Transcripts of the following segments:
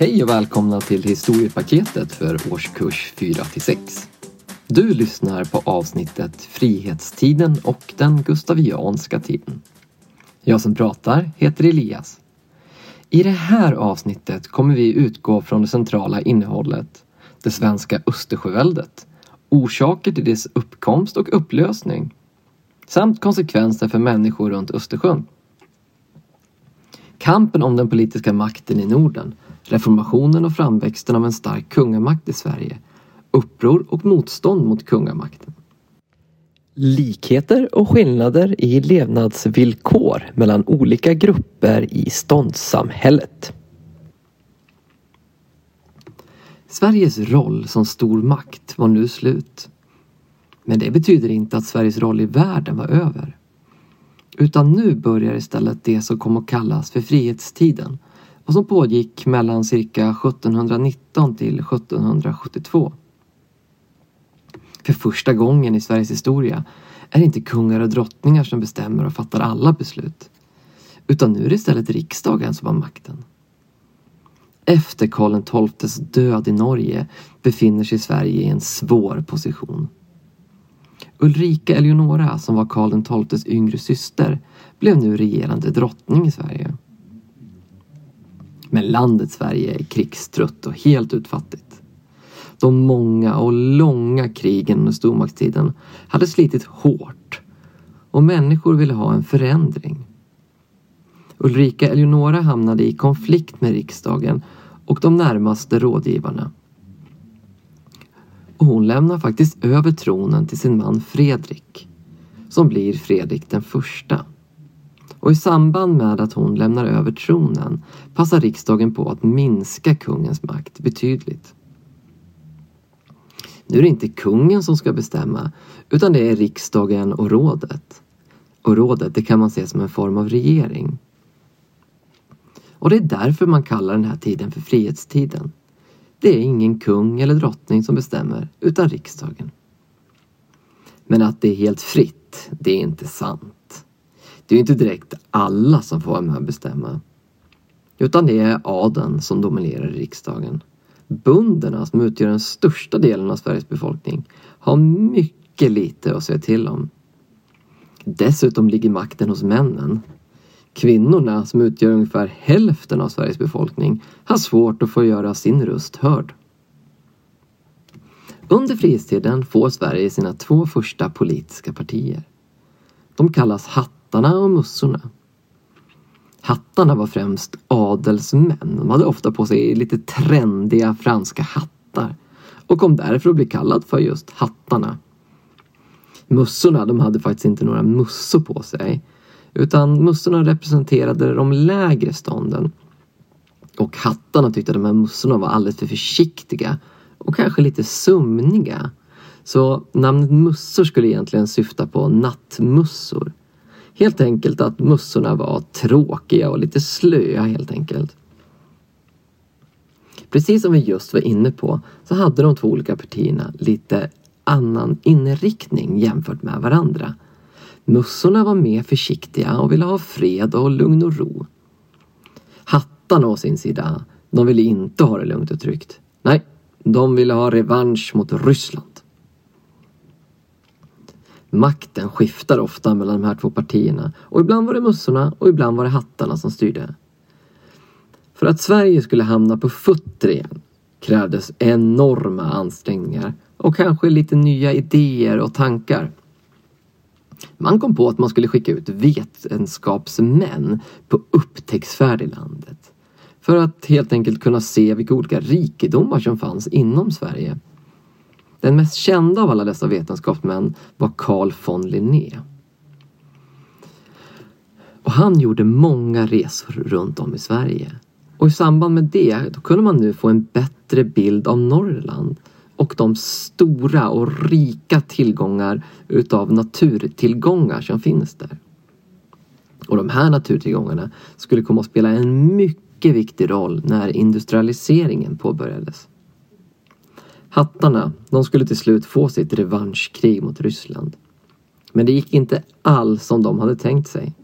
Hej och välkomna till historiepaketet för årskurs 4 6. Du lyssnar på avsnittet Frihetstiden och den gustavianska tiden. Jag som pratar heter Elias. I det här avsnittet kommer vi utgå från det centrala innehållet, det svenska Östersjöväldet, orsaker till dess uppkomst och upplösning samt konsekvenser för människor runt Östersjön. Kampen om den politiska makten i Norden, reformationen och framväxten av en stark kungamakt i Sverige, uppror och motstånd mot kungamakten. Likheter och skillnader i levnadsvillkor mellan olika grupper i ståndssamhället. Sveriges roll som stor makt var nu slut. Men det betyder inte att Sveriges roll i världen var över. Utan nu börjar istället det som kom att kallas för frihetstiden och som pågick mellan cirka 1719 till 1772. För första gången i Sveriges historia är det inte kungar och drottningar som bestämmer och fattar alla beslut. Utan nu är det istället riksdagen som har makten. Efter Karl XIIs död i Norge befinner sig Sverige i en svår position. Ulrika Eleonora, som var Karl XIIs yngre syster, blev nu regerande drottning i Sverige. Men landet Sverige är krigstrött och helt utfattigt. De många och långa krigen under stormaktstiden hade slitit hårt och människor ville ha en förändring. Ulrika Eleonora hamnade i konflikt med riksdagen och de närmaste rådgivarna. Och hon lämnar faktiskt över tronen till sin man Fredrik, som blir Fredrik den första. Och i samband med att hon lämnar över tronen passar riksdagen på att minska kungens makt betydligt. Nu är det inte kungen som ska bestämma, utan det är riksdagen och rådet. Och rådet, det kan man se som en form av regering. Och det är därför man kallar den här tiden för frihetstiden. Det är ingen kung eller drottning som bestämmer, utan riksdagen. Men att det är helt fritt, det är inte sant. Det är ju inte direkt alla som får vara med och bestämma. Utan det är adeln som dominerar i riksdagen. Bönderna, som utgör den största delen av Sveriges befolkning, har mycket lite att säga till om. Dessutom ligger makten hos männen. Kvinnorna, som utgör ungefär hälften av Sveriges befolkning, har svårt att få göra sin röst hörd. Under frihetstiden får Sverige sina två första politiska partier. De kallas hattarna och mussorna. Hattarna var främst adelsmän. De hade ofta på sig lite trendiga franska hattar och kom därför att bli kallad för just hattarna. Mussorna, de hade faktiskt inte några mussor på sig utan mussorna representerade de lägre stånden. Och hattarna tyckte att de här mussorna var alldeles för försiktiga och kanske lite sömniga. Så namnet mussor skulle egentligen syfta på nattmussor. Helt enkelt att mussorna var tråkiga och lite slöa helt enkelt. Precis som vi just var inne på så hade de två olika partierna lite annan inriktning jämfört med varandra. Mussorna var mer försiktiga och ville ha fred och lugn och ro. Hattarna å sin sida, de ville inte ha det lugnt och tryggt. Nej, de ville ha revansch mot Ryssland. Makten skiftar ofta mellan de här två partierna och ibland var det mössorna och ibland var det hattarna som styrde. För att Sverige skulle hamna på fötter igen krävdes enorma ansträngningar och kanske lite nya idéer och tankar. Man kom på att man skulle skicka ut vetenskapsmän på upptäcktsfärd i landet. För att helt enkelt kunna se vilka olika rikedomar som fanns inom Sverige. Den mest kända av alla dessa vetenskapsmän var Carl von Linné. Och han gjorde många resor runt om i Sverige. Och i samband med det då kunde man nu få en bättre bild av Norrland och de stora och rika tillgångar utav naturtillgångar som finns där. Och de här naturtillgångarna skulle komma att spela en mycket viktig roll när industrialiseringen påbörjades. Hattarna, de skulle till slut få sitt revanschkrig mot Ryssland. Men det gick inte alls som de hade tänkt sig.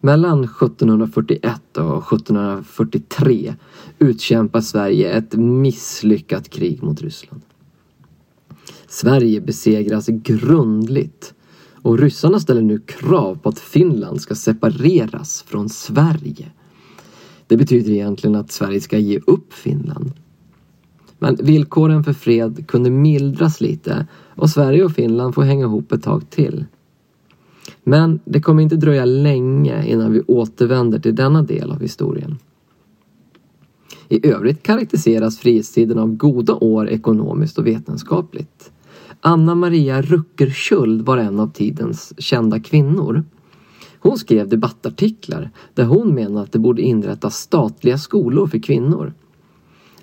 Mellan 1741 och 1743 utkämpar Sverige ett misslyckat krig mot Ryssland. Sverige besegras grundligt och ryssarna ställer nu krav på att Finland ska separeras från Sverige. Det betyder egentligen att Sverige ska ge upp Finland. Men villkoren för fred kunde mildras lite och Sverige och Finland får hänga ihop ett tag till. Men det kommer inte dröja länge innan vi återvänder till denna del av historien. I övrigt karaktäriseras frihetstiden av goda år ekonomiskt och vetenskapligt. Anna Maria Ruckerskjöld var en av tidens kända kvinnor. Hon skrev debattartiklar där hon menade att det borde inrättas statliga skolor för kvinnor.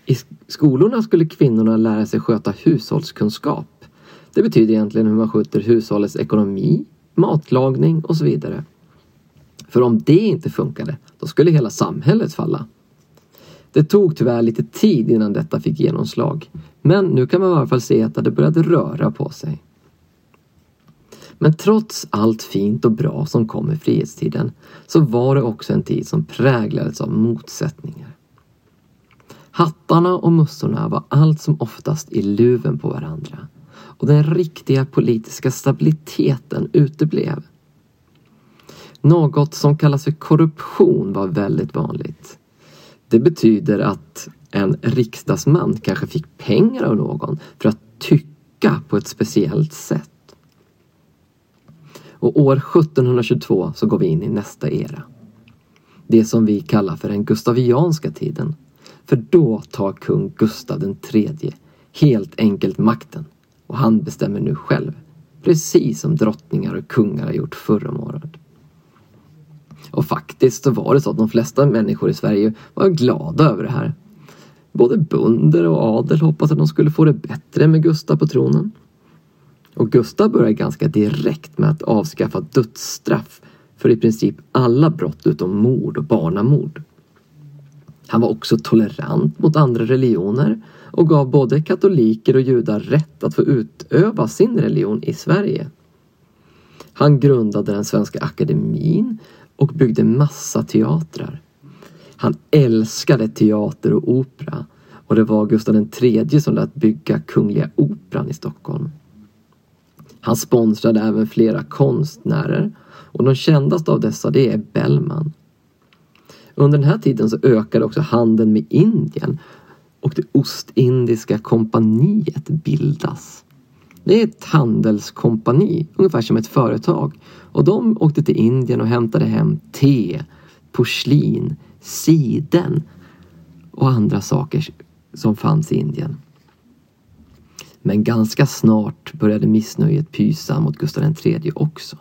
I skolorna skulle kvinnorna lära sig sköta hushållskunskap. Det betyder egentligen hur man sköter hushållets ekonomi, matlagning och så vidare. För om det inte funkade, då skulle hela samhället falla. Det tog tyvärr lite tid innan detta fick genomslag. Men nu kan man i alla fall se att det började röra på sig. Men trots allt fint och bra som kom med frihetstiden så var det också en tid som präglades av motsättningar. Hattarna och mössorna var allt som oftast i luven på varandra och den riktiga politiska stabiliteten uteblev. Något som kallas för korruption var väldigt vanligt. Det betyder att en riksdagsman kanske fick pengar av någon för att tycka på ett speciellt sätt. Och år 1722 så går vi in i nästa era. Det som vi kallar för den gustavianska tiden. För då tar kung Gustav III helt enkelt makten och han bestämmer nu själv. Precis som drottningar och kungar har gjort förr om året. Och faktiskt så var det så att de flesta människor i Sverige var glada över det här. Både bönder och adel hoppades att de skulle få det bättre med Gustav på tronen. Och Gustav började ganska direkt med att avskaffa dödsstraff för i princip alla brott utom mord och barnamord. Han var också tolerant mot andra religioner och gav både katoliker och judar rätt att få utöva sin religion i Sverige. Han grundade den svenska akademin och byggde massa teatrar. Han älskade teater och opera och det var Gustav III som lät bygga Kungliga Operan i Stockholm. Han sponsrade även flera konstnärer och de kändaste av dessa det är Bellman. Under den här tiden så ökade också handeln med Indien och det Ostindiska kompaniet bildas. Det är ett handelskompani, ungefär som ett företag. Och de åkte till Indien och hämtade hem te, porslin, siden och andra saker som fanns i Indien. Men ganska snart började missnöjet pysa mot Gustav III också.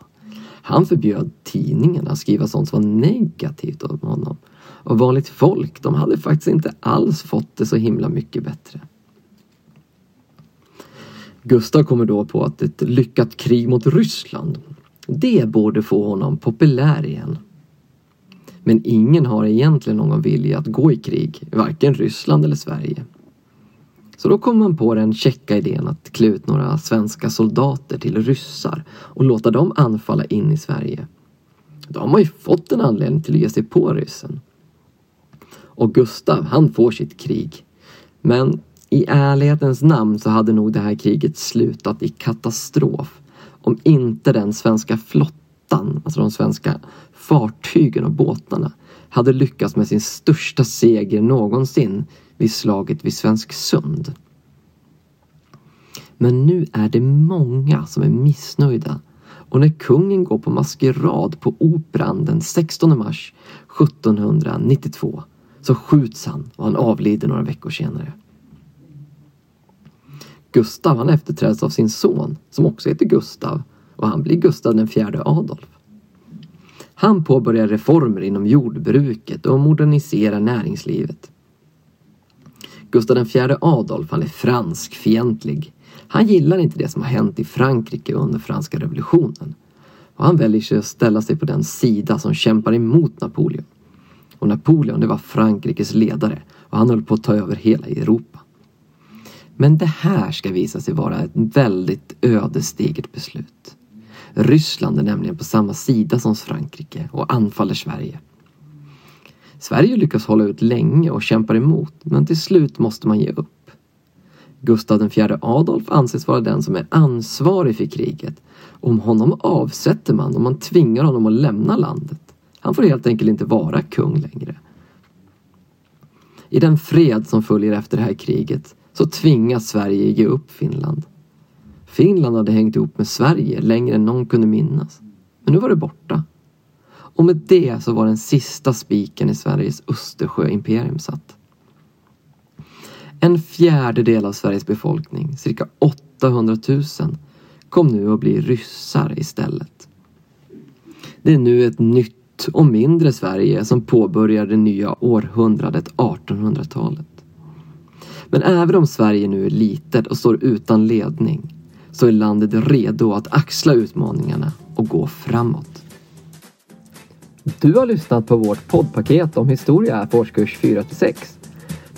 Han förbjöd tidningarna att skriva sånt som var negativt om honom. Och vanligt folk, de hade faktiskt inte alls fått det så himla mycket bättre. Gustav kommer då på att ett lyckat krig mot Ryssland, det borde få honom populär igen. Men ingen har egentligen någon vilja att gå i krig, varken Ryssland eller Sverige. Så då kom man på den käcka idén att klä ut några svenska soldater till ryssar och låta dem anfalla in i Sverige. Då har man ju fått en anledning till att ge sig på ryssen. Och Gustav, han får sitt krig. Men i ärlighetens namn så hade nog det här kriget slutat i katastrof om inte den svenska flottan, alltså de svenska fartygen och båtarna, hade lyckats med sin största seger någonsin vid slaget vid Svensksund. Men nu är det många som är missnöjda och när kungen går på maskerad på Operan den 16 mars 1792 så skjuts han och han avlider några veckor senare. Gustav han efterträds av sin son som också heter Gustav och han blir Gustav den fjärde Adolf. Han påbörjar reformer inom jordbruket och moderniserar näringslivet. Gustav IV Adolf han är franskfientlig. Han gillar inte det som har hänt i Frankrike under franska revolutionen. Och han väljer sig att ställa sig på den sida som kämpar emot Napoleon. Och Napoleon det var Frankrikes ledare och han höll på att ta över hela Europa. Men det här ska visa sig vara ett väldigt ödesdigert beslut. Ryssland är nämligen på samma sida som Frankrike och anfaller Sverige. Sverige lyckas hålla ut länge och kämpar emot, men till slut måste man ge upp. Gustav IV Adolf anses vara den som är ansvarig för kriget. Om honom avsätter man och man tvingar honom att lämna landet. Han får helt enkelt inte vara kung längre. I den fred som följer efter det här kriget så tvingas Sverige ge upp Finland. Finland hade hängt ihop med Sverige längre än någon kunde minnas. Men nu var det borta. Och med det så var den sista spiken i Sveriges Östersjöimperium satt. En fjärdedel av Sveriges befolkning, cirka 800 000, kom nu att bli ryssar istället. Det är nu ett nytt och mindre Sverige som påbörjar det nya århundradet 1800-talet. Men även om Sverige nu är litet och står utan ledning så är landet redo att axla utmaningarna och gå framåt. Du har lyssnat på vårt poddpaket om historia för årskurs 4 6.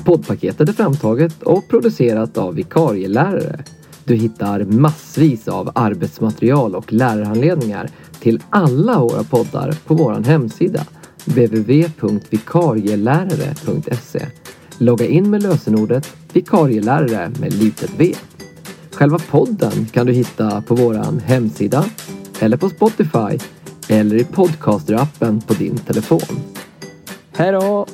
Poddpaketet är framtaget och producerat av vikarielärare. Du hittar massvis av arbetsmaterial och lärarhandledningar till alla våra poddar på vår hemsida www.vikarielärare.se. Logga in med lösenordet vikarielärare med litet v. Själva podden kan du hitta på vår hemsida eller på Spotify eller i podcasterappen på din telefon. Hej då!